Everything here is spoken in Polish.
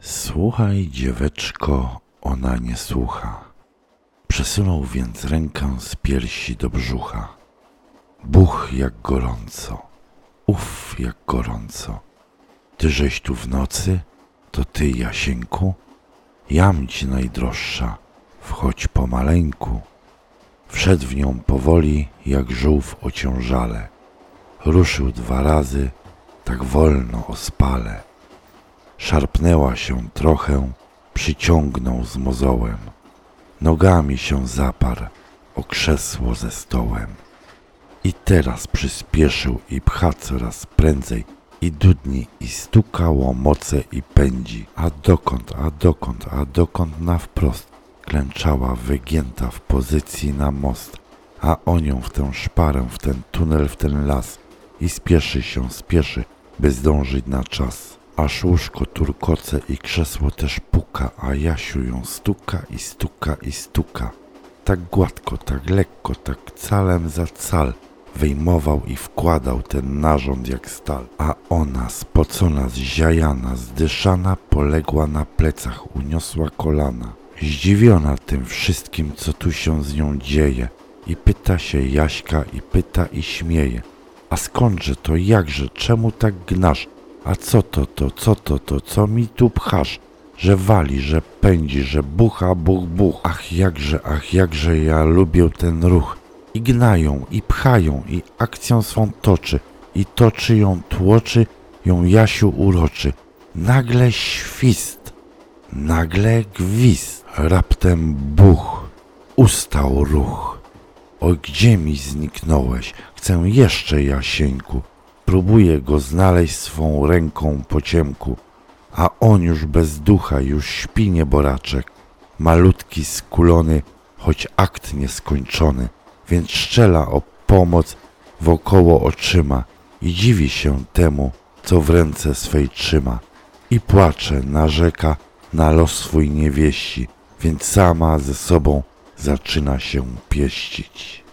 Słuchaj, dzieweczko, ona nie słucha. Przesunął więc rękę z piersi do brzucha. Buch jak gorąco, uf jak gorąco. Tyżeś tu w nocy, to ty, Jasieńku, jam ci najdroższa, wchodź pomaleńku. Wszedł w nią powoli, jak żółw ociążale. Ruszył dwa razy, tak wolno ospale. Szarpnęła się trochę, przyciągnął z mozołem. Nogami się zaparł o krzesło ze stołem. I teraz przyspieszył i pcha coraz prędzej i dudni i stuka łomoce i pędzi. A dokąd, a dokąd, a dokąd na wprost klęczała wygięta w pozycji na most, a o nią w tę szparę, w ten tunel, w ten las i spieszy się, spieszy, by zdążyć na czas. Aż łóżko turkoce i krzesło też puka, a Jasiu ją stuka i stuka i stuka. Tak gładko, tak lekko, tak calem za cal wyjmował i wkładał ten narząd jak stal. A ona, spocona, zziajana, zdyszana, poległa na plecach, uniosła kolana. Zdziwiona tym wszystkim, co tu się z nią dzieje. I pyta się Jaśka, i pyta i śmieje. A skądże to, jakże, czemu tak gnasz? A co to, to, co to, to, co mi tu pchasz? Że wali, że pędzi, że bucha, buch, buch. Ach, jakże, ach, jakże ja lubię ten ruch. I gnają, i pchają, i akcją swą toczy. I toczy ją, tłoczy, ją Jasiu uroczy. Nagle świst, nagle gwizd, raptem buch, ustał ruch. O, gdzie mi zniknąłeś? Chcę jeszcze, Jasieńku. Próbuję go znaleźć swą ręką po ciemku, a on już bez ducha, już śpi nieboraczek. Malutki, skulony, choć akt nieskończony, więc szczela o pomoc wokoło oczyma i dziwi się temu, co w ręce swej trzyma. I płacze, narzeka na los swój niewieści, więc sama ze sobą zaczyna się pieścić.